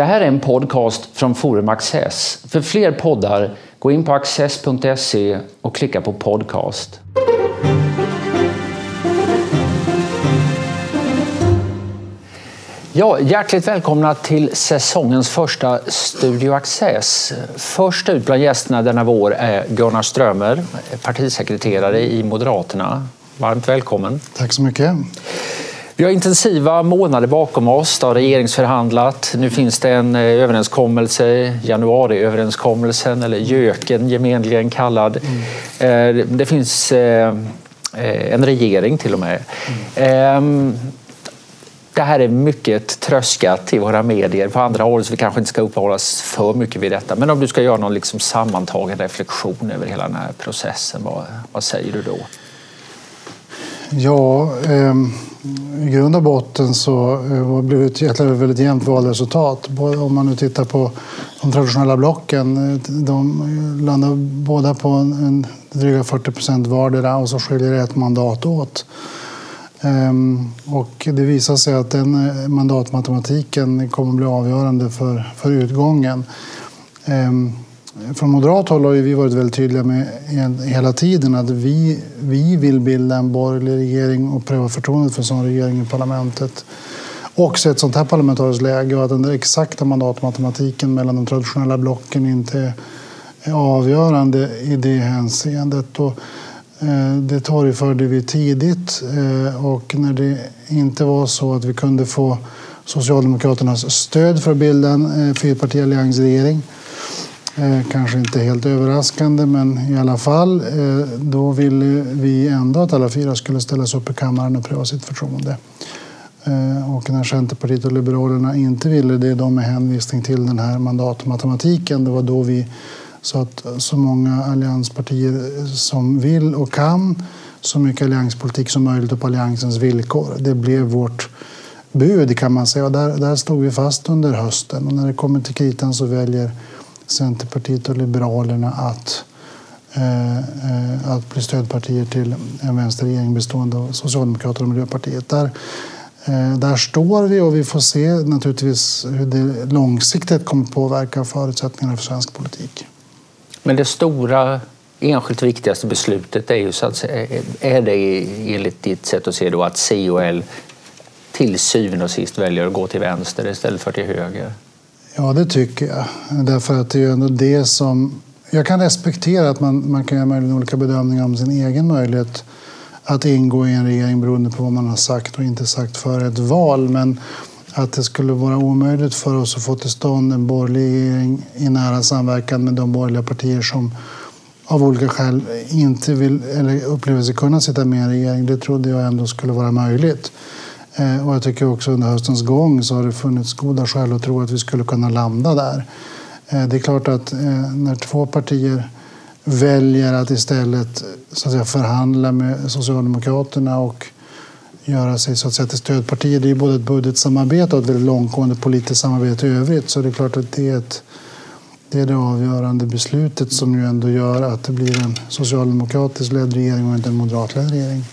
Det här är en podcast från Forum Access. För fler poddar, gå in på access.se och klicka på podcast. Ja, hjärtligt välkomna till säsongens första Studio Access. Först ut bland gästerna denna vår är Gunnar Strömer, partisekreterare i Moderaterna. Varmt välkommen. Tack så mycket. Vi har intensiva månader bakom oss. Det har regeringsförhandlat. Nu finns det en eh, överenskommelse, januariöverenskommelsen eller JÖKen gemenligen kallad. Mm. Det finns eh, en regering till och med. Mm. Det här är mycket tröskat i våra medier på andra håll så vi kanske inte ska uppehålla oss för mycket vid detta. Men om du ska göra någon liksom sammantagen reflektion över hela den här processen, vad, vad säger du då? Ja, eh, i grund och botten så eh, blev det ett väldigt jämnt valresultat. Om man nu tittar på de traditionella blocken, eh, de landar båda på en, en dryga 40 procent vardera och så skiljer det ett mandat åt. Ehm, och det visar sig att den eh, mandatmatematiken kommer att bli avgörande för, för utgången. Ehm, Eh, från moderat håll har vi varit väldigt tydliga med hela tiden att vi, vi vill bilda en borgerlig regering och pröva förtroendet för en sån regering i parlamentet. Också i ett sånt här parlamentariskt läge och att den exakta mandatmatematiken mellan de traditionella blocken inte är avgörande i det hänseendet. Och eh, det torgförde vi tidigt eh, och när det inte var så att vi kunde få Socialdemokraternas stöd för att bilda en fyrpartialliansregering Eh, kanske inte helt överraskande, men i alla fall. Eh, då ville vi ändå att alla fyra skulle ställa sig upp i kammaren och pröva sitt förtroende. Eh, och när Centerpartiet och Liberalerna inte ville det, då med hänvisning till den här mandatmatematiken, det var då vi sa att så många allianspartier som vill och kan så mycket allianspolitik som möjligt och på alliansens villkor. Det blev vårt bud kan man säga. Och där, där stod vi fast under hösten och när det kommer till kritan så väljer Centerpartiet och Liberalerna att, eh, eh, att bli stödpartier till en vänsterregering bestående av Socialdemokraterna och Miljöpartiet. Där, eh, där står vi och vi får se naturligtvis hur det långsiktigt kommer påverka förutsättningarna för svensk politik. Men det stora enskilt viktigaste beslutet är ju så att är det enligt ditt sätt att se då att C och L till syvende och sist väljer att gå till vänster istället för till höger? Ja, det tycker jag. Därför att det är ändå det som... Jag kan respektera att man, man kan göra möjligen olika bedömningar om sin egen möjlighet att ingå i en regering beroende på vad man har sagt och inte sagt före ett val. Men att det skulle vara omöjligt för oss att få till stånd en borgerlig regering i nära samverkan med de borgerliga partier som av olika skäl inte vill eller upplever sig kunna sitta med i en regering, det trodde jag ändå skulle vara möjligt. Eh, och jag tycker också under höstens gång så har det funnits goda skäl att tro att vi skulle kunna landa där. Eh, det är klart att eh, när två partier väljer att istället så att säga, förhandla med Socialdemokraterna och göra sig så att säga, till stödpartier. Det är både ett budgetsamarbete och ett väldigt långtgående politiskt samarbete i övrigt. Så det är klart att det är, ett, det är det avgörande beslutet som ju ändå gör att det blir en socialdemokratisk ledd regering och inte en moderatledd regering.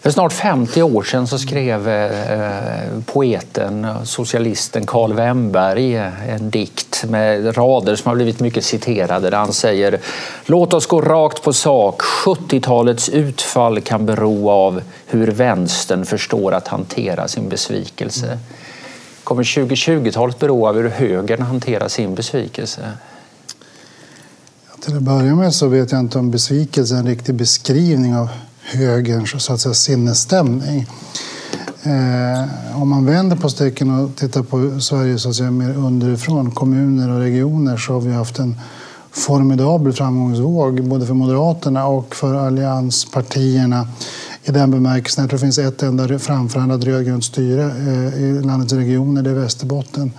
För snart 50 år sedan så skrev eh, poeten, socialisten Karl Wemberg eh, en dikt med rader som har blivit mycket citerade där han säger Låt oss gå rakt på sak. 70-talets utfall kan bero av hur vänstern förstår att hantera sin besvikelse. Kommer 2020-talet bero av hur högern hanterar sin besvikelse? Till att börja med så vet jag inte om besvikelse är en riktig beskrivning av högerns så att säga, sinnesstämning. Eh, om man vänder på steken och tittar på Sverige så att säga, mer underifrån, kommuner och regioner, så har vi haft en formidabel framgångsvåg både för Moderaterna och för allianspartierna i den bemärkelsen. Jag tror det finns ett enda framförhandlat rödgrönt styre eh, i landets regioner, det är Västerbotten.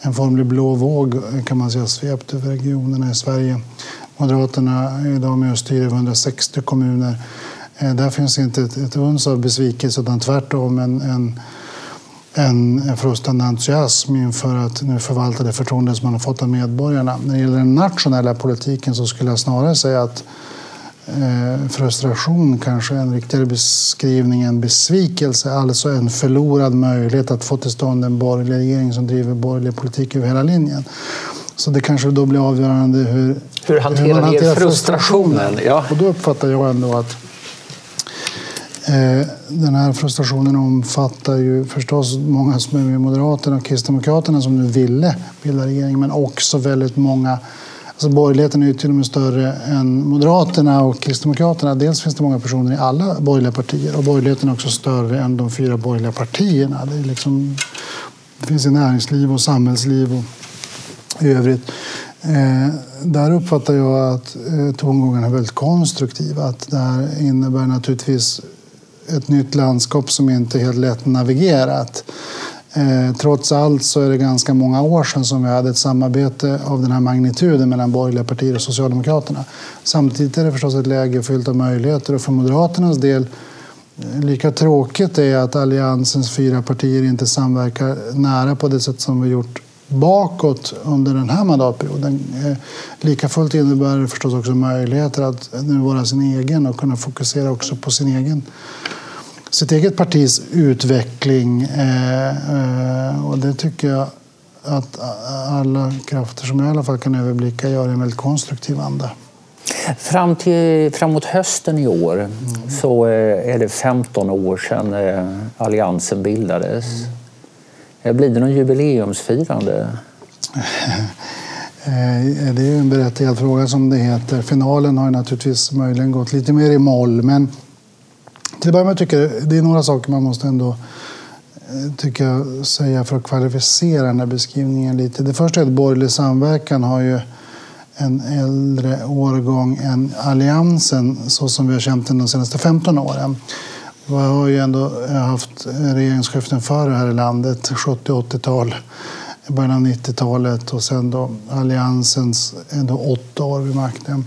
En formlig blå våg eh, kan man säga svept över regionerna i Sverige. Moderaterna är idag med och styr över 160 kommuner. Eh, där finns inte ett, ett uns av besvikelse utan tvärtom en, en, en frustande entusiasm inför att nu förvalta det förtroende som man har fått av medborgarna. När det gäller den nationella politiken så skulle jag snarare säga att eh, frustration kanske en riktigare beskrivning än besvikelse. Alltså en förlorad möjlighet att få till stånd en borgerlig regering som driver borgerlig politik över hela linjen. Så det kanske då blir avgörande hur, hur, hanterar hur man hanterar frustrationen. frustrationen. Ja. Och då uppfattar jag ändå att Eh, den här frustrationen omfattar ju förstås många som är med Moderaterna och Kristdemokraterna som nu ville bilda regering, men också väldigt många Alltså borgerligheten är ju till och med större än Moderaterna och Kristdemokraterna. Dels finns det många personer i alla borgerliga partier och borgerligheten är också större än de fyra borgerliga partierna. Det, är liksom, det finns i näringsliv och samhällsliv och i övrigt. Eh, där uppfattar jag att eh, tongångarna är väldigt konstruktiva. Att det här innebär naturligtvis ett nytt landskap som inte är helt lätt navigerat. Eh, trots allt så är det ganska många år sedan som vi hade ett samarbete av den här magnituden mellan borgerliga partier och Socialdemokraterna. Samtidigt är det förstås ett läge fyllt av möjligheter och för Moderaternas del eh, Lika tråkigt är att Alliansens fyra partier inte samverkar nära på det sätt som vi gjort bakåt under den här mandatperioden. Likafullt lika fullt innebär det förstås också möjligheter att nu vara sin egen och kunna fokusera också på sin egen sitt eget partis utveckling. Eh, eh, och det tycker jag att alla krafter som jag i alla fall kan överblicka gör i en väldigt konstruktiv anda. Fram till, framåt hösten i år mm. så är det 15 år sedan Alliansen bildades. Mm. Blir det någon jubileumsfirande? Det är ju en berättigad fråga som det heter. Finalen har naturligtvis möjligen gått lite mer i moll. Men till att börja med tycker jag det är några saker man måste ändå eh, tycker jag, säga för att kvalificera den här beskrivningen lite. Det första är att borgerlig samverkan har ju en äldre årgång än Alliansen så som vi har känt den de senaste 15 åren. Vi har ju ändå eh, haft regeringsskiften före här i landet, 70 80-tal, början av 90-talet och sen då Alliansens ändå åtta år vid makten.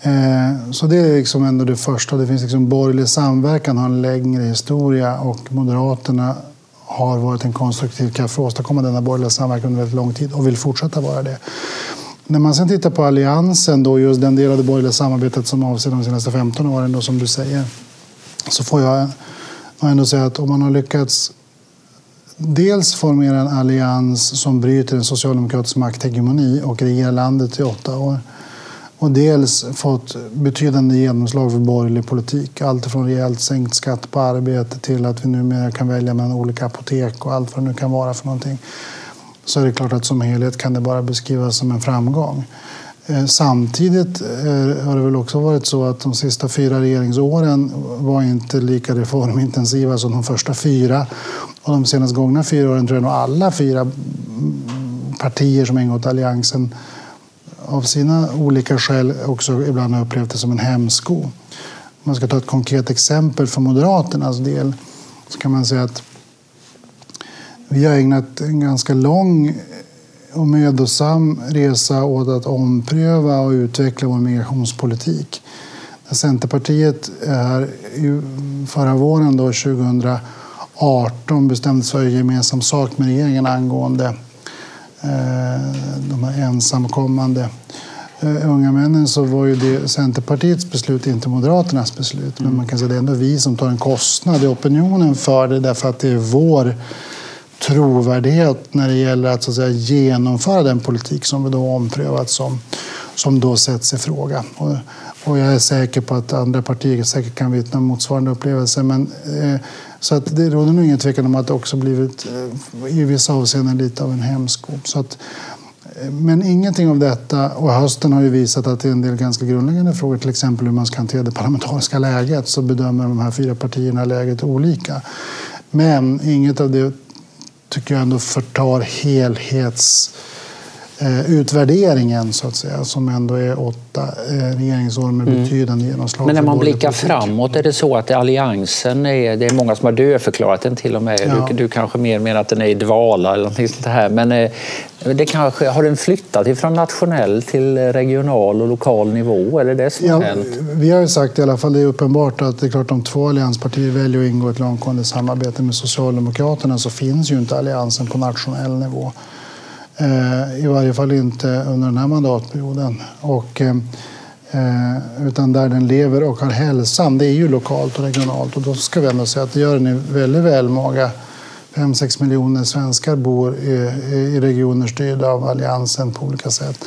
Eh, så det är liksom ändå det första. Det finns liksom borgerlig samverkan har en längre historia och Moderaterna har varit en konstruktiv kraft för att åstadkomma denna borgerliga samverkan under väldigt lång tid och vill fortsätta vara det. När man sen tittar på Alliansen, då, just den del av det borgerliga samarbetet som avser de senaste 15 åren, då, som du säger, så får jag ändå säga att om man har lyckats dels formera en allians som bryter en socialdemokratisk makthegemoni och regerar landet i åtta år och dels fått betydande genomslag för borgerlig politik. Allt från rejält sänkt skatt på arbete till att vi numera kan välja mellan olika apotek och allt vad det nu kan vara för någonting. Så är det klart att som helhet kan det bara beskrivas som en framgång. Eh, samtidigt eh, har det väl också varit så att de sista fyra regeringsåren var inte lika reformintensiva som de första fyra. Och de senast gångna fyra åren tror jag nog alla fyra mm, partier som ingått i Alliansen av sina olika skäl också ibland har upplevt det som en hämsko. Om man ska ta ett konkret exempel för Moderaternas del så kan man säga att vi har ägnat en ganska lång och mödosam resa åt att ompröva och utveckla vår migrationspolitik. Centerpartiet här förra våren, då, 2018, bestämde sig för gemensam sak med regeringen angående Eh, de här ensamkommande eh, unga männen så var ju det Centerpartiets beslut, inte Moderaternas beslut. Men man kan säga att det är ändå vi som tar en kostnad i opinionen för det därför att det är vår trovärdighet när det gäller att, så att säga, genomföra den politik som vi då omprövat som, som då sätts i fråga. Och, och jag är säker på att andra partier säkert kan vittna om motsvarande upplevelser. Men, eh, så att det råder nog ingen tvekan om att det också blivit eh, i vissa avseenden lite av en hämsko. Så att, eh, men ingenting av detta, och hösten har ju visat att det är en del ganska grundläggande frågor, till exempel hur man ska hantera det parlamentariska läget, så bedömer de här fyra partierna läget olika. Men inget av det tycker jag ändå förtar helhets Eh, utvärderingen så att säga, som ändå är åtta eh, regeringsår med mm. betydande genomslag. Men när man blickar framåt, är det så att alliansen är, det är många som har dödförklarat den till och med. Ja. Du, du, kanske mer menar att den är i dvala eller något sånt här. Men eh, det kanske, har den flyttat från nationell till regional och lokal nivå? Eller det som ja? Vi har ju sagt i alla fall, det är uppenbart att det är klart om två allianspartier väljer att ingå ett långtgående samarbete med Socialdemokraterna så finns ju inte alliansen på nationell nivå. Eh, I varje fall inte under den här mandatperioden. Och, eh, eh, utan där den lever och har hälsan, det är ju lokalt och regionalt. Och då ska vi ändå säga att det gör den i väldigt välmåga. 5-6 miljoner svenskar bor i, i regioner styrda av Alliansen på olika sätt.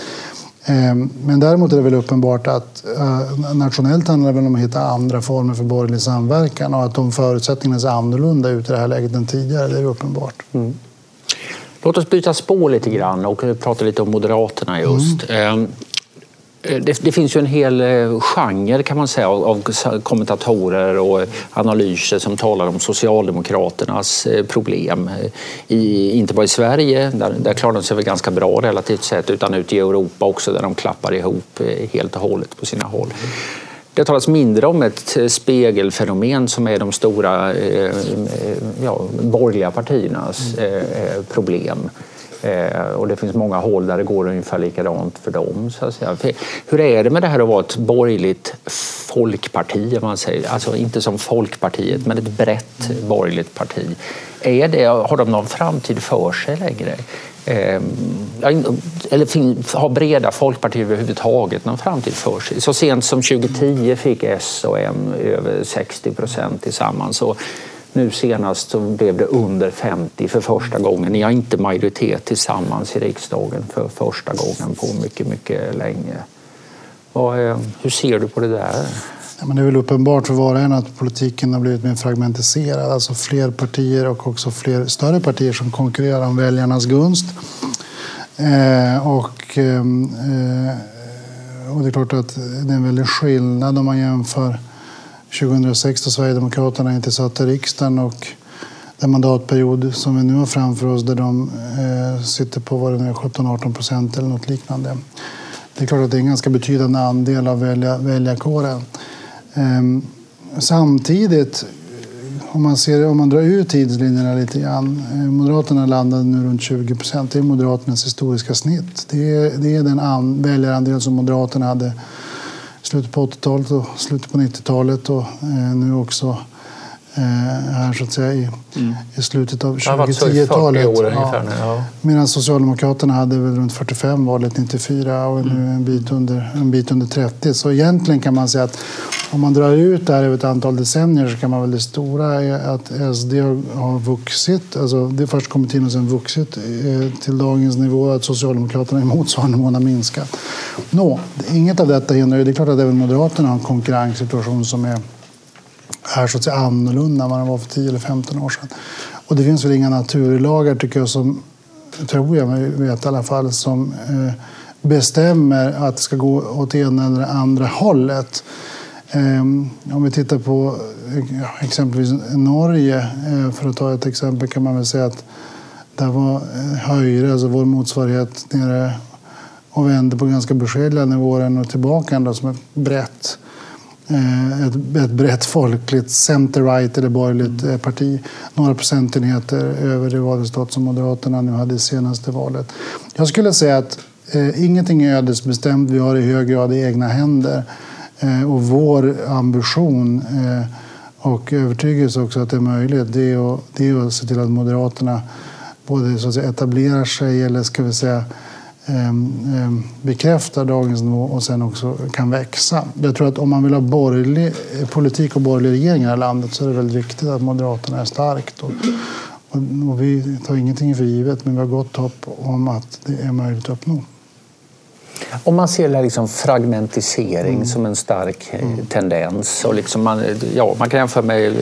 Men däremot är det väl uppenbart att nationellt handlar det väl om att hitta andra former för borgerlig samverkan och att de förutsättningarna ser annorlunda ut i det här läget än tidigare. Det är uppenbart. Mm. Låt oss byta spår lite grann och prata lite om Moderaterna just. Mm. Eh, det, det, finns ju en hel eh, genre kan man säga av kommentatorer och analyser som talar om Socialdemokraternas eh, problem. I, inte bara i Sverige, där, där klarar de sig väl ganska bra relativt sett, utan ute i Europa också där de klappar ihop helt och hållet på sina håll. Det talas mindre om ett spegelfenomen som är de stora ja, borgerliga partiernas problem. Eh, och det finns många håll där det går ungefär likadant för dem. Så att säga. Hur är det med det här att vara ett borgerligt folkparti? Man säger? Alltså inte som Folkpartiet, men ett brett borgerligt parti. Är det, har de någon framtid för sig längre? Eh, eller har breda folkpartier överhuvudtaget någon framtid för sig? Så sent som 2010 fick S och M över 60 procent tillsammans. Och nu senast så blev det under 50 för första gången. Ni har inte majoritet tillsammans i riksdagen för första gången på mycket, mycket länge. Ehm, hur ser du på det där? Ja, men det är väl uppenbart för var och en att politiken har blivit mer fragmentiserad. Alltså fler partier och också fler större partier som konkurrerar om väljarnas gunst. Eh, och, eh, och det är klart att det är en väldig skillnad om man jämför 2006 då Sverigedemokraterna inte satt i riksdagen och den mandatperiod som vi nu har framför oss där de eh, sitter på vad det 17-18 procent eller något liknande. Det är klart att det är en ganska betydande andel av välja, väljarkåren. Eh, samtidigt, om man, ser, om man drar ut tidslinjerna lite grann. Eh, Moderaterna landade nu runt 20 procent. Det är Moderaternas historiska snitt. Det är, det är den an, väljarandel som Moderaterna hade slutet på 80-talet och slutet på 90-talet och eh, nu också eh, här så att säga i, mm. i slutet av 2010-talet. Ja. Ja. Medan Socialdemokraterna hade väl runt 45 valet 94 och mm. nu en bit, under, en bit under 30. Så egentligen kan man säga att om man drar ut det här över ett antal decennier så kan man väl det stora är att SD har vuxit, alltså det först kommit in och sen vuxit eh, till dagens nivå, att Socialdemokraterna i motsvarande mån har minskat. Nå, inget av detta hindrar ju, det är klart att även Moderaterna har en konkurrenssituation som är är så att säga annorlunda än vad den var för 10 eller 15 år sedan. Och det finns väl inga naturlagar, tycker jag, som, tror jag mig vet i alla fall, som eh, bestämmer att det ska gå åt ena eller andra hållet. Eh, om vi tittar på eh, exempelvis Norge, eh, för att ta ett exempel, kan man väl säga att där var eh, Höjre, alltså vår motsvarighet, nere och vände på ganska beskedliga nivåer och tillbaka ändå som ett brett ett, ett brett folkligt center-right eller borgerligt eh, parti. Några procentenheter över det valresultat som Moderaterna nu hade i senaste valet. Jag skulle säga att eh, ingenting är ödesbestämt. Vi har i hög grad i egna händer. Eh, och vår ambition eh, och övertygelse också att det är möjligt det är att, det är att se till att Moderaterna både så att säga, etablerar sig eller ska vi säga ehm, ehm, bekräftar dagens nivå och sen också kan växa. Jag tror att om man vill ha borgerlig eh, politik och borgerlig regering i det här landet så är det väldigt viktigt att Moderaterna är starkt. Och, och, vi tar ingenting för givet, men vi har gott hopp om att det är möjligt att uppnå. Om man ser liksom fragmentisering mm. som en stark eh, mm. tendens. Och liksom man, ja, man kan jämföra med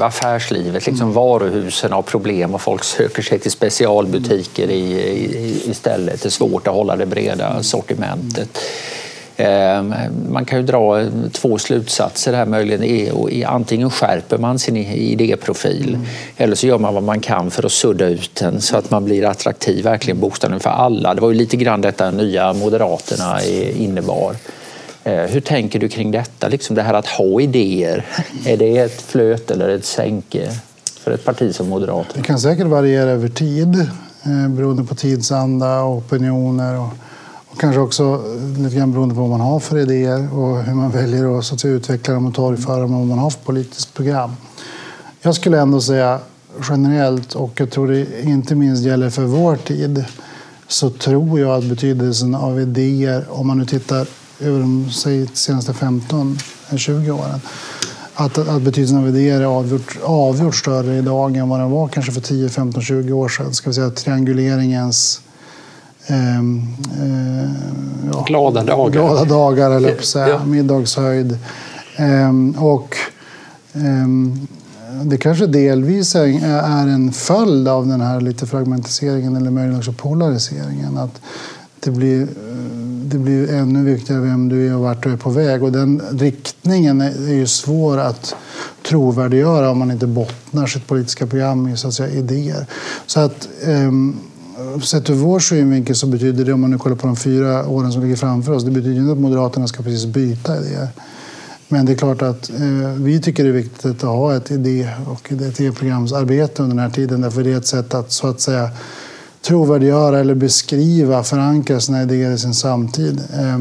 affärslivet. Liksom mm. Varuhusen har problem och folk söker sig till specialbutiker i, i, istället. Det är svårt att hålla det breda mm. sortimentet. Ehm, man kan ju dra två slutsatser här möjligen. Antingen skärper man sin idéprofil mm. eller så gör man vad man kan för att sudda ut den så att man blir attraktiv verkligen bokstavligen för alla. Det var ju lite grann detta nya Moderaterna innebar. Ehm, hur tänker du kring detta? Liksom det här att ha idéer. Är det ett flöt eller ett sänke för ett parti som Moderaterna? Det kan säkert variera över tid eh, beroende på tidsanda och opinioner. Och Kanske också eh, lite grann beroende på vad man har för idéer och hur man väljer att, så att säga, utveckla dem och torgföra dem och vad man har för politiskt program. Jag skulle ändå säga generellt, och jag tror det inte minst gäller för vår tid, så tror jag att betydelsen av idéer, om man nu tittar över de säg, senaste 15-20 eh, åren. Att, att betydelsen av idéer är avgjort, avgjort större idag än vad den var kanske för 10, 15, 20 år sedan. Ska vi säga trianguleringens eh, eh, ja, glada dagar, glada dagar eller ja. middagshöjd. Eh, och ehm, det kanske delvis är en följd av den här lite fragmentiseringen eller möjligen också polariseringen. Att det blir, det blir ännu viktigare vem du är och vart du är på väg. Och den riktningen är ju svår att trovärdiggöra om man inte bottnar sitt politiska program i så att säga, idéer. Så att, um, Sett ur vår synvinkel så betyder det, om man nu kollar på de fyra åren som ligger framför oss, det betyder inte att Moderaterna ska precis byta idéer. Men det är klart att eh, vi tycker det är viktigt att ha ett idé och ett idéprogramsarbete under den här tiden. Därför det är ett sätt att så att säga trovärdiggöra eller beskriva, förankra sina idéer i sin samtid eh,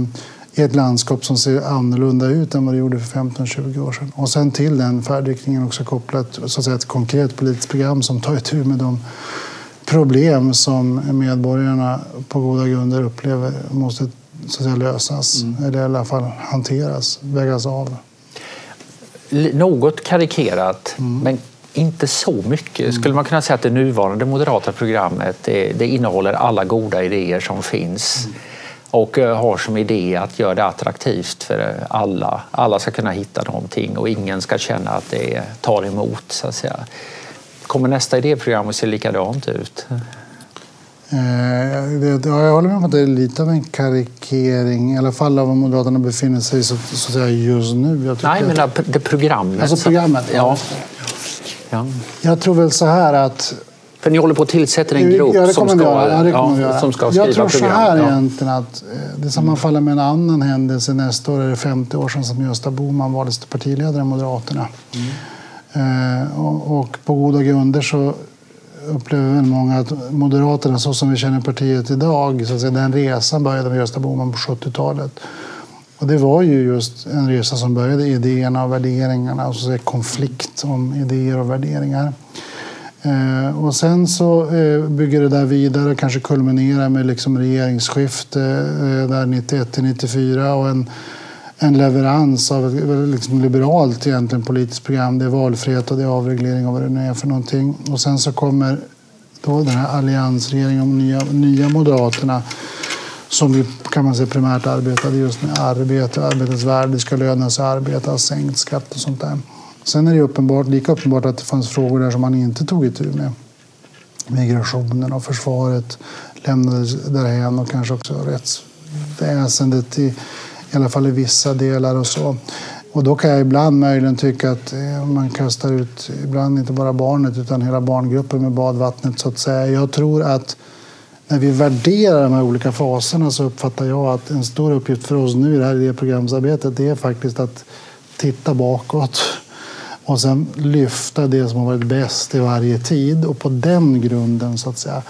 i ett landskap som ser annorlunda ut än vad det gjorde för 15-20 år sedan. Och sen till den färdriktningen också kopplat så att säga, ett konkret politiskt program som tar itu med de problem som medborgarna på goda grunder upplever måste så säga, lösas, mm. eller i alla fall hanteras, vägas av. Något karikerat, mm. men inte så mycket. Mm. Skulle man kunna säga att det nuvarande moderata programmet det, det innehåller alla goda idéer som finns mm. och eh, har som idé att göra det attraktivt för alla. Alla ska kunna hitta någonting och ingen ska känna att det tar emot. Så att säga. Kommer nästa idéprogram att se likadant ut? Eh, jag håller med om att det är lite av en karikering, i alla fall av var Moderaterna befinner sig så, så säga, just nu. Nej, men det programmet. Alltså programmet? Ja. ja. Jag tror väl så här att... För ni håller på att tillsätta en grupp ja, som, ska, ja, ja, som ska skriva program? Jag tror så här egentligen att eh, det sammanfaller med en annan händelse. Nästa år är det 50 år sedan som Gösta Bohman valdes till partiledare i Moderaterna. Mm. Eh, och, på goda grunder så upplever väl många att Moderaterna, så som vi känner partiet idag, så att säga, den resan började med Gösta Bohman på 70-talet. Och det var ju just en resa som började i idéerna och värderingarna, alltså så säga, konflikt om idéer och värderingar. Eh, och sen så eh, bygger det där vidare och kanske kulminerar med liksom regeringsskifte eh, där 91 till 94 och en en leverans av ett liksom liberalt egentligen politiskt program. Det är valfrihet och det är avreglering och vad det nu är för någonting. Och sen så kommer då den här alliansregeringen och nya, nya Moderaterna som ju kan man säga primärt arbetade just med arbete, arbetets värde, det ska löna sig att arbeta, sänkt skatt och sånt där. Sen är det uppenbart, lika uppenbart att det fanns frågor där som man inte tog itu med. Migrationen och försvaret lämnades därhän och kanske också rättsväsendet i i alla fall i vissa delar och så. Och då kan jag ibland möjligen tycka att eh, man kastar ut, ibland inte bara barnet utan hela barngruppen med badvattnet så att säga. Jag tror att när vi värderar de här olika faserna så uppfattar jag att en stor uppgift för oss nu i det här idéprogramsarbetet det är faktiskt att titta bakåt och sen lyfta det som har varit bäst i varje tid och på den grunden så att säga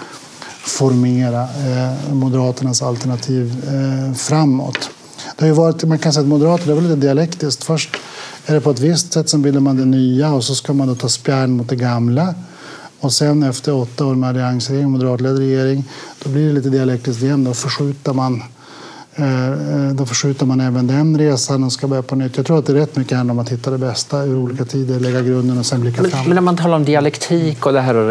formera eh, Moderaternas alternativ eh, framåt. Det har ju varit, man kan säga att Moderaterna är lite dialektiskt. Först är det på ett visst sätt, sen bildar man det nya och så ska man då ta spjärn mot det gamla. Och sen efter åtta år med alliansregering, moderatledd regering, då blir det lite dialektiskt igen. Då förskjuter man eh, då förskjuter man även den resan och ska börja på nytt. Jag tror att det är rätt mycket handlar om att hitta det bästa ur olika tider, lägga grunden och sen blicka framåt. Men när man talar om dialektik och det här och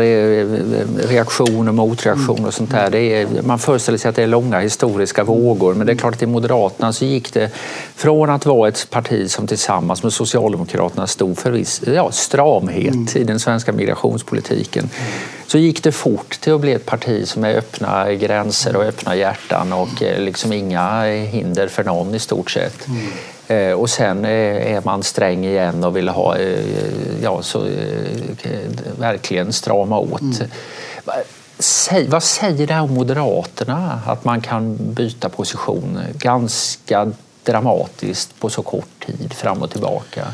reaktion och motreaktion och sånt där. Det är, man föreställer sig att det är långa historiska vågor men det är klart att i Moderaterna så gick det från att vara ett parti som tillsammans med Socialdemokraterna stod för viss ja, stramhet i den svenska migrationspolitiken så gick det fort till att bli ett parti som är öppna gränser och öppna hjärtan och eh, liksom inga hinder för någon i stort sett. Mm. Eh, och sen eh, är man sträng igen och vill ha, ja, så, verkligen strama åt. Mm. Säg, vad säger det här om Moderaterna? Att man kan byta position ganska dramatiskt på så kort tid fram och tillbaka?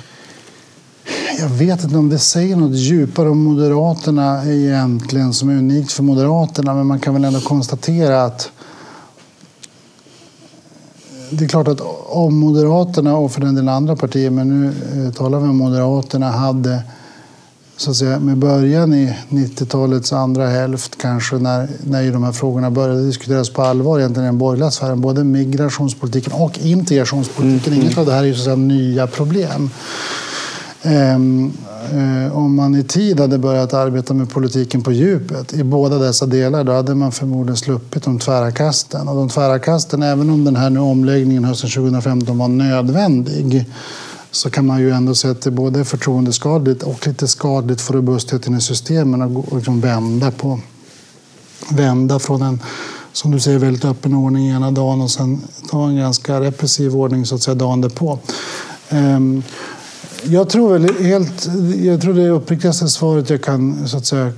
Jag vet inte om det säger något djupare om Moderaterna egentligen som är unikt för Moderaterna men man kan väl ändå konstatera att det är klart att om Moderaterna och för den delen andra partier, men nu eh, talar vi om Moderaterna, hade så att säga, med början i 90-talets andra hälft, kanske när, när de här frågorna började diskuteras på allvar egentligen i den borgerliga sfären, både migrationspolitiken och integrationspolitiken. Mm. Inget av det här är ju så att säga, nya problem. Ehm, eh, om man i tid hade börjat arbeta med politiken på djupet i båda dessa delar, då hade man förmodligen sluppit de tvära kasten. Och de tvära kasten, även om den här nu omläggningen hösten 2015 var nödvändig, så kan man ju ändå säga att det både är förtroendeskadligt och lite skadligt för robustheten i systemen att liksom vända, på, vända från en som du säger, väldigt öppen ordning ena dagen och sen ta en ganska repressiv ordning så att säga dagen därpå. Um, jag tror väl helt, jag tror det uppriktigaste svaret jag kan så att säga,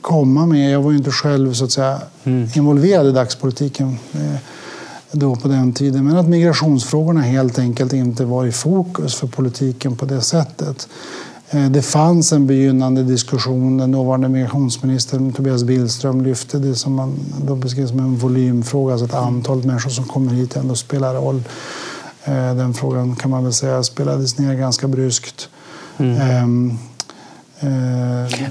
komma med, jag var ju inte själv så att säga, mm. involverad i dagspolitiken eh, då på den tiden, men att migrationsfrågorna helt enkelt inte var i fokus för politiken på det sättet. Eh, det fanns en begynnande diskussion. Den dåvarande migrationsministern Tobias Billström lyfte det som man då beskrev som en volymfråga, alltså att antalet människor som kommer hit ändå spelar roll. Eh, den frågan kan man väl säga spelades ner ganska bryskt. Mm. Ehm, eh,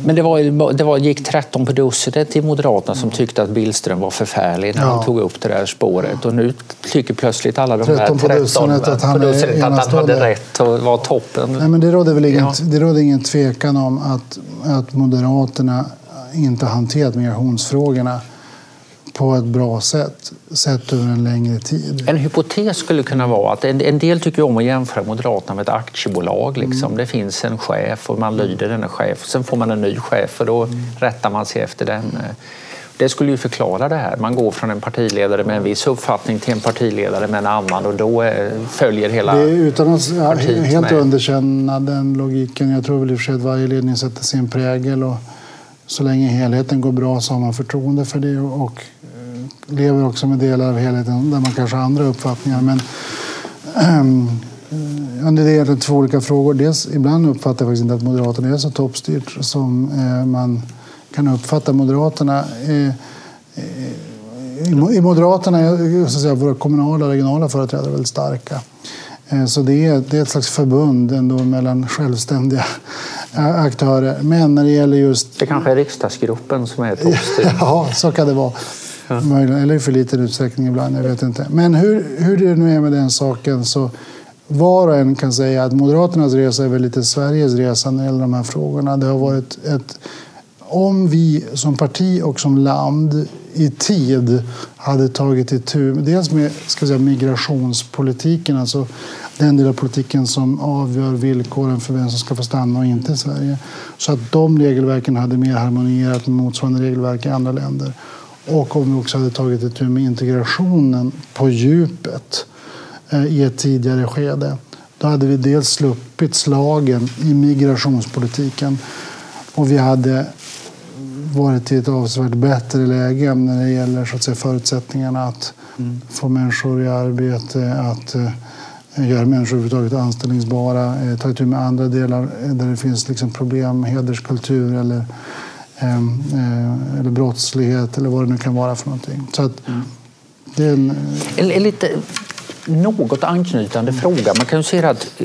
Men det, var, det var, gick 13 på dussinet i Moderaterna som tyckte att Billström var förfärlig när ja. han tog upp det där spåret. Och nu tycker plötsligt alla de 13 här 13 på dussinet att han, att han hade rätt och var toppen. Nej, men det råder väl inget, ja. det råder ingen tvekan om att, att Moderaterna inte hanterat migrationsfrågorna på ett bra sätt, sett över en längre tid. En hypotes skulle kunna vara att en, en del tycker om att jämföra Moderaterna med ett aktiebolag. Liksom. Mm. Det finns en chef och man lyder denna chef. Sen får man en ny chef och då mm. rättar man sig efter den. Det skulle ju förklara det här. Man går från en partiledare med en viss uppfattning till en partiledare med en annan och då eh, följer hela det är Utan att helt med. underkänna den logiken. Jag tror väl i och för sig att varje ledning sätter sin prägel. Och så länge helheten går bra så har man förtroende för det och lever också med delar av helheten där man kanske har andra uppfattningar. Men ähm, det är egentligen två olika frågor. Dels, ibland uppfattar jag faktiskt inte att Moderaterna är så toppstyrt som eh, man kan uppfatta Moderaterna. Eh, I Moderaterna är så säga, våra kommunala och regionala företrädare väldigt starka. Så det är, det är ett slags förbund ändå mellan självständiga aktörer. Men när det gäller just... Det kanske är riksdagsgruppen som är toppstyrd? ja, så kan det vara. Ja. Eller i för liten utsträckning ibland, jag vet inte. Men hur, hur det nu är med den saken så var och en kan säga att Moderaternas resa är väl lite Sveriges resa när det gäller de här frågorna. Det har varit ett... Om vi som parti och som land i tid hade tagit itu dels med ska säga, migrationspolitiken, alltså den del av politiken som avgör villkoren för vem som ska få stanna och inte i Sverige. Så att de regelverken hade mer harmonierat med motsvarande regelverk i andra länder. Och om vi också hade tagit itu med integrationen på djupet eh, i ett tidigare skede. Då hade vi dels sluppit slagen i migrationspolitiken och vi hade varit i ett avsevärt bättre läge när det gäller så att säga, förutsättningarna att mm. få människor i arbete, att eh, göra människor överhuvudtaget anställningsbara, eh, ta itu med andra delar där det finns liksom problem, hederskultur eller, eller brottslighet eller vad det nu kan vara för någonting. Så att, mm. det är en, en, en lite något anknytande fråga. Man kan ju säga att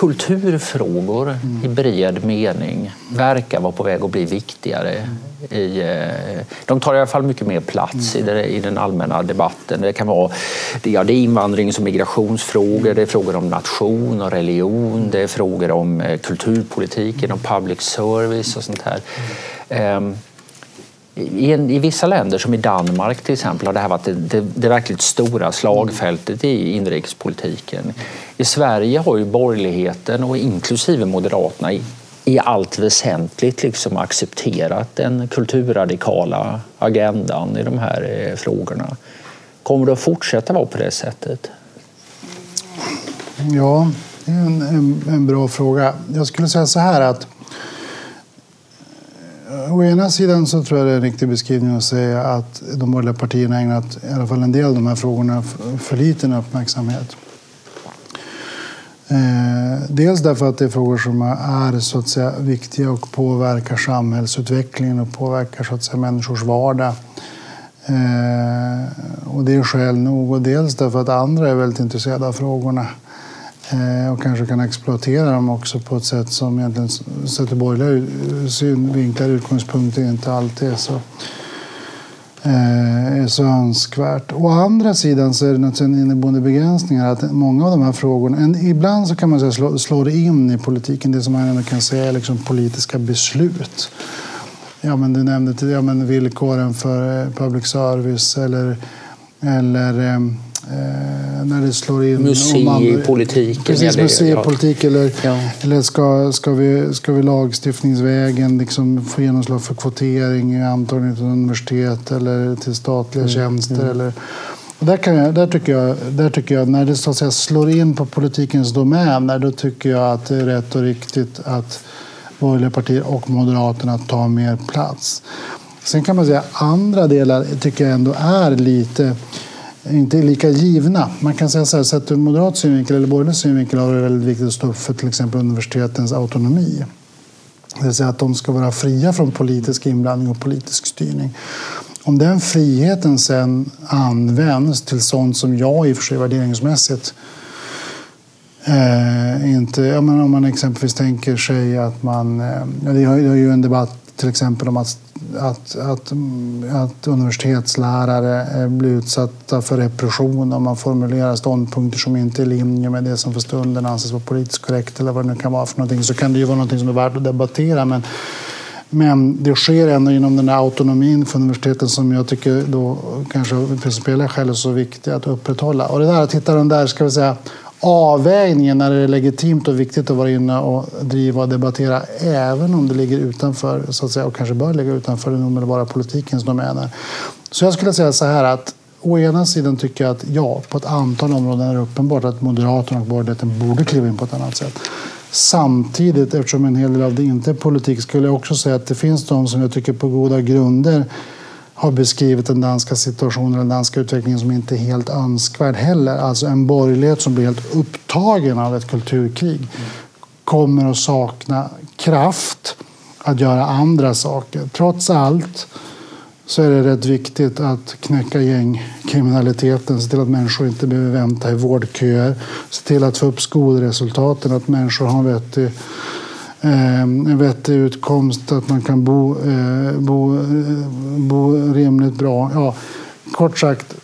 kulturfrågor mm. i bred mening verkar vara på väg att bli viktigare. I, eh, de tar i alla fall mycket mer plats mm. i, det, i den allmänna debatten. Det kan vara ja, det är invandrings och migrationsfrågor, det är frågor om nation och religion, det är frågor om eh, kulturpolitiken och public service och sånt här. Mm. I, en, I, vissa länder, som i Danmark till exempel, har det här varit det, det, det verkligt stora slagfältet i inrikespolitiken. I Sverige har ju borgerligheten, och inklusive Moderaterna, i, i allt väsentligt liksom accepterat den kulturradikala agendan i de här eh, frågorna. Kommer det att fortsätta vara på det sättet? Ja, det är en, en, en bra fråga. Jag skulle säga så här att Å ena sidan så tror jag det är en riktig beskrivning att säga att de borgerliga partierna ägnat i alla fall en del av de här frågorna för liten uppmärksamhet. Eh, dels därför att det är frågor som är så att säga, viktiga och påverkar samhällsutvecklingen och påverkar så att säga, människors vardag. Eh, och det är skäl nog. Och dels därför att andra är väldigt intresserade av frågorna. Eh, och kanske kan exploatera dem också på ett sätt som egentligen sett ur borgerliga synvinklar utgångspunkter inte alltid är så, eh, är så önskvärt. Å andra sidan så är det naturligtvis en inneboende begränsning att många av de här frågorna, en, ibland så kan man säga slå, slå det in i politiken, det som man ändå kan säga är liksom politiska beslut. Ja, men du nämnde ja, men villkoren för eh, public service eller, eller ehm, Eh, när det slår in. Museipolitik. Precis, museipolitik. Eller, ja. eller ska, ska, vi, ska vi lagstiftningsvägen liksom få genomslag för kvotering i antagning till universitet eller till statliga mm. tjänster? Mm. Eller, där, kan jag, där, tycker jag, där tycker jag, när det så att säga slår in på politikens domäner, då tycker jag att det är rätt och riktigt att borgerliga partier och Moderaterna tar mer plats. Sen kan man säga att andra delar tycker jag ändå är lite inte är lika givna. Man kan säga så här, sett ur moderat synvinkel eller borgerlig synvinkel har det väldigt viktigt att stå upp för till exempel universitetens autonomi. Det vill säga att de ska vara fria från politisk inblandning och politisk styrning. Om den friheten sen används till sånt som jag i och för sig värderingsmässigt eh, inte... Ja, men om man exempelvis tänker sig att man... Eh, det är ju en debatt till exempel om att att, att, att universitetslärare eh, blir utsatta för repression om man formulerar ståndpunkter som inte är i linje med det som för stunden anses vara politiskt korrekt eller vad det nu kan vara för någonting så kan det ju vara någonting som är värt att debattera. Men, men det sker ändå inom den där autonomin för universiteten som jag tycker då kanske av principiella skäl är så viktig att upprätthålla. Och det där att hitta den där, ska vi säga, avvägningen när det är legitimt och viktigt att vara inne och driva och debattera även om det ligger utanför, så att säga, och kanske bör ligga utanför den omedelbara politikens domäner. Så jag skulle säga så här att å ena sidan tycker jag att ja, på ett antal områden är det uppenbart att Moderaterna och borgerligheten borde kliva in på ett annat sätt. Samtidigt, eftersom en hel del av det inte är politik, skulle jag också säga att det finns de som jag tycker på goda grunder har beskrivit den danska situationen, den danska utvecklingen som inte är helt önskvärd heller. Alltså en borgerlighet som blir helt upptagen av ett kulturkrig kommer att sakna kraft att göra andra saker. Trots allt så är det rätt viktigt att knäcka gängkriminaliteten, se till att människor inte behöver vänta i vårdköer, se till att få upp skolresultaten, att människor har en vettig Ehm, en vettig utkomst, att man kan bo, eh, bo, eh, bo rimligt bra. Ja, kort sagt,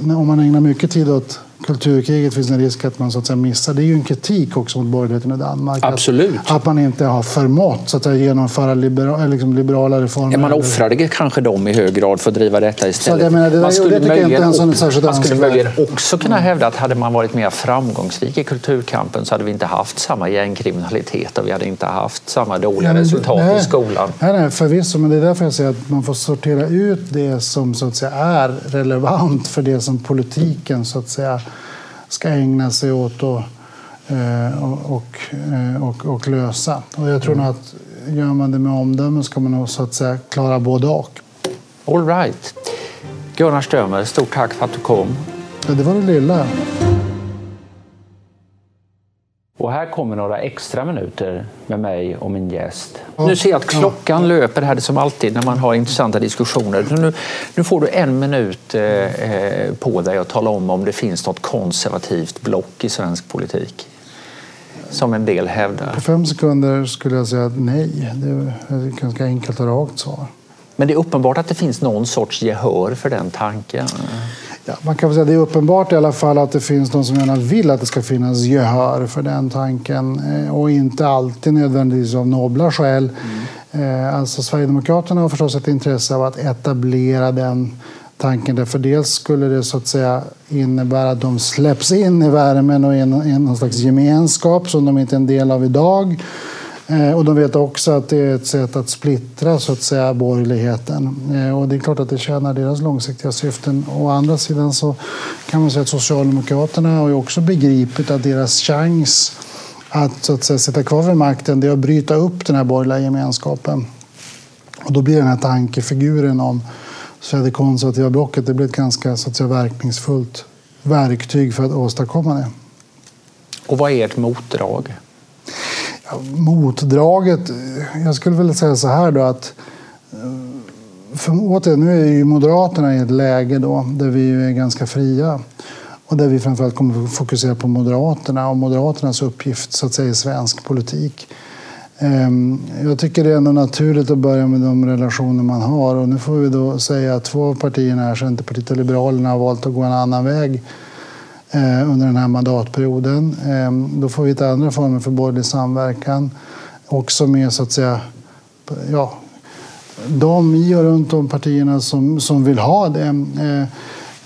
om man ägnar mycket tid åt kulturkriget finns en risk att man så att säga, missar. Det är ju en kritik också mot borgerligheten i Danmark. Absolut. Att, att man inte har förmått så att säga, genomföra libera, liksom, liberala reformer. Ja, man offrade kanske dem i hög grad för att driva detta istället. Så, menar, det man skulle, det möjligen, inte ens man skulle möjligen också kunna hävda att hade man varit mer framgångsrik i kulturkampen så hade vi inte haft samma gängkriminalitet och vi hade inte haft samma dåliga ja, resultat nej, i skolan. Nej, nej, förvisso, men det är därför jag säger att man får sortera ut det som så att säga, är relevant för det som politiken så att säga ska ägna sig åt och, eh, och, eh, och, och, lösa. Och jag tror mm. att gör man det med omdöme ska man nog så att säga klara både och. All right. Gunnar Strömer, stort tack för att du kom. Ja, det var det lilla. Och här kommer några extra minuter med mig och min gäst. Nu ser jag att klockan löper här som alltid när man har intressanta diskussioner. Nu, nu får du en minut eh, eh, på dig att tala om om det finns något konservativt block i svensk politik. Som en del hävdar. På fem sekunder skulle jag säga nej. Det är ett ganska enkelt och rakt svar. Men det är uppenbart att det finns någon sorts gehör för den tanken. Ja, man kan säga att det är uppenbart i alla fall att det finns de som gärna vill att det ska finnas gehör för den tanken eh, och inte alltid nödvändigtvis av nobla skäl. Mm. Alltså, Sverigedemokraterna har förstås ett intresse av att etablera den tanken. Därför dels skulle det så att säga innebära att de släpps in i värmen och i någon slags gemenskap som de inte är en del av idag. Eh, och de vet också att det är ett sätt att splittra så att säga, borgerligheten. Eh, och det är klart att det tjänar deras långsiktiga syften. Å andra sidan så kan man säga att Socialdemokraterna har ju också begripit att deras chans att, så att säga, sitta kvar vid makten det är att bryta upp den här borgerliga gemenskapen. Och då blir den här tankefiguren om så det konservativa blocket det blir ett ganska så att säga, verkningsfullt verktyg för att åstadkomma det. Och vad är ert motdrag? Motdraget, jag skulle vilja säga så här då att eh, för, återigen, nu är ju Moderaterna i ett läge då där vi är ganska fria. och där vi framförallt kommer att fokusera på Moderaterna och Moderaternas uppgift så att säga, i svensk politik. Ehm, jag tycker det är ändå naturligt att börja med de relationer man har. Och nu får vi då säga att två av partierna, här, Centerpartiet och Liberalerna, har valt att gå en annan väg Eh, under den här mandatperioden. Eh, då får vi hitta andra former för borgerlig samverkan. Också med så att säga, ja, de i och runt de partierna som, som vill ha det. Eh,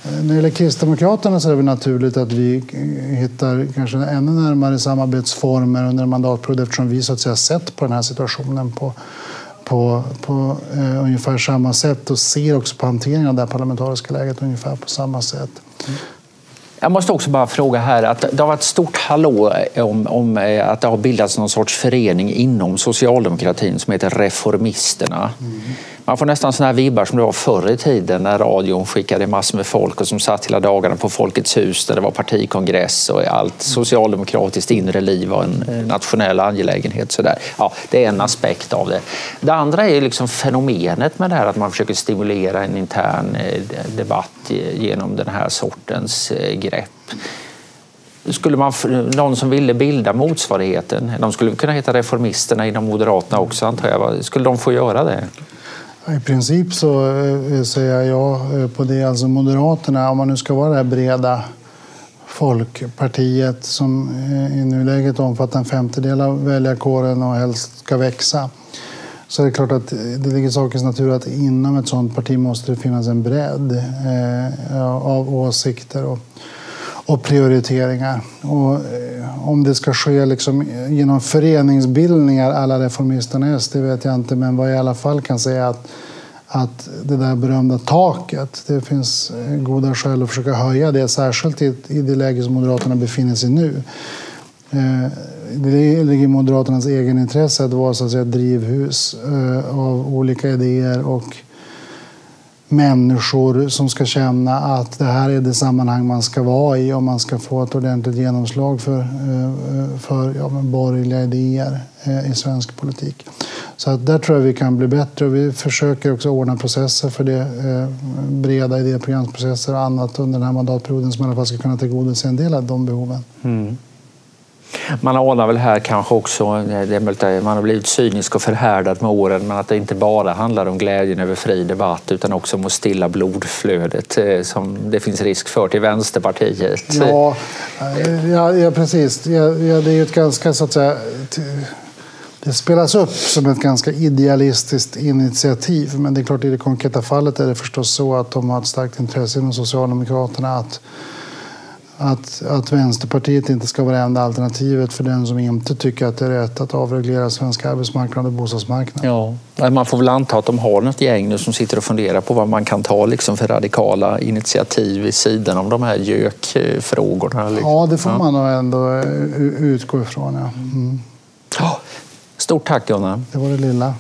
när det gäller Kristdemokraterna så är det naturligt att vi eh, hittar kanske ännu närmare samarbetsformer under en mandatperiod eftersom vi så att säga sett på den här situationen på, på, på eh, ungefär samma sätt och ser också på hanteringen av det parlamentariska läget ungefär på samma sätt. Mm. Jag måste också bara fråga här att det har varit stort hallå eh, om, om eh, att det har bildats någon sorts förening inom socialdemokratin som heter Reformisterna. Mm. Man får nästan såna här vibbar som det var förr i tiden när radion skickade massor med folk och som satt hela dagarna på Folkets hus där det var partikongress och allt socialdemokratiskt inre liv var en eh, nationell angelägenhet. Så där. Ja, det är en aspekt av det. Det andra är liksom fenomenet med det här att man försöker stimulera en intern eh, debatt genom den här sortens eh, grepp. Skulle man, någon som ville bilda motsvarigheten, de skulle kunna heta Reformisterna inom Moderaterna också antar jag, skulle de få göra det? I princip så eh, säger jag ja eh, på det. Alltså Moderaterna, om man nu ska vara det här breda folkpartiet som eh, i nuläget omfattar en femtedel av väljarkåren och helst ska växa så är det klart att det ligger i sakens natur att inom ett sådant parti måste det finnas en bredd av åsikter och, prioriteringar. Och, eh, om det ska ske liksom genom föreningsbildningar alla reformisterna SD vet jag inte, men vad jag i alla fall kan säga att att det där berömda taket, det finns eh, goda skäl att försöka höja det, särskilt i, i det läge som Moderaterna befinner sig i nu. Eh, det ligger i Moderaternas egenintresse att vara så att säga, drivhus av olika idéer och människor som ska känna att det här är det sammanhang man ska vara i om man ska få ett ordentligt genomslag för, eh, för ja, borgerliga idéer eh, i svensk politik. Så att där tror jag vi kan bli bättre vi försöker också ordna processer för det, eh, breda idéprogramsprocesser och annat under den här mandatperioden som i alla fall ska kunna tillgodose en del av de behoven. Mm. Man anar väl här kanske också, eh, det är möjligt att man har blivit cynisk och förhärdad med åren, men att det inte bara handlar om glädjen över fri debatt utan också om att stilla blodflödet eh, som det finns risk för till Vänsterpartiet. Ja, eh, ja, ja precis. Ja, ja, det är ju ett ganska så att säga det spelas upp som ett ganska idealistiskt initiativ men det är klart i det konkreta fallet är det förstås så att de har ett starkt intresse inom Socialdemokraterna att att, att Vänsterpartiet inte ska vara det enda alternativet för den som inte tycker att det är rätt att avreglera svensk arbetsmarknad och bostadsmarknad. Ja, man får väl anta att de har något gäng nu som sitter och funderar på vad man kan ta liksom för radikala initiativ vid sidan om de här gökfrågorna. Liksom. Ja, det får man nog ändå eh, utgå ifrån. Ja. Mm. Stort tack, Gunnar. Det var det lilla.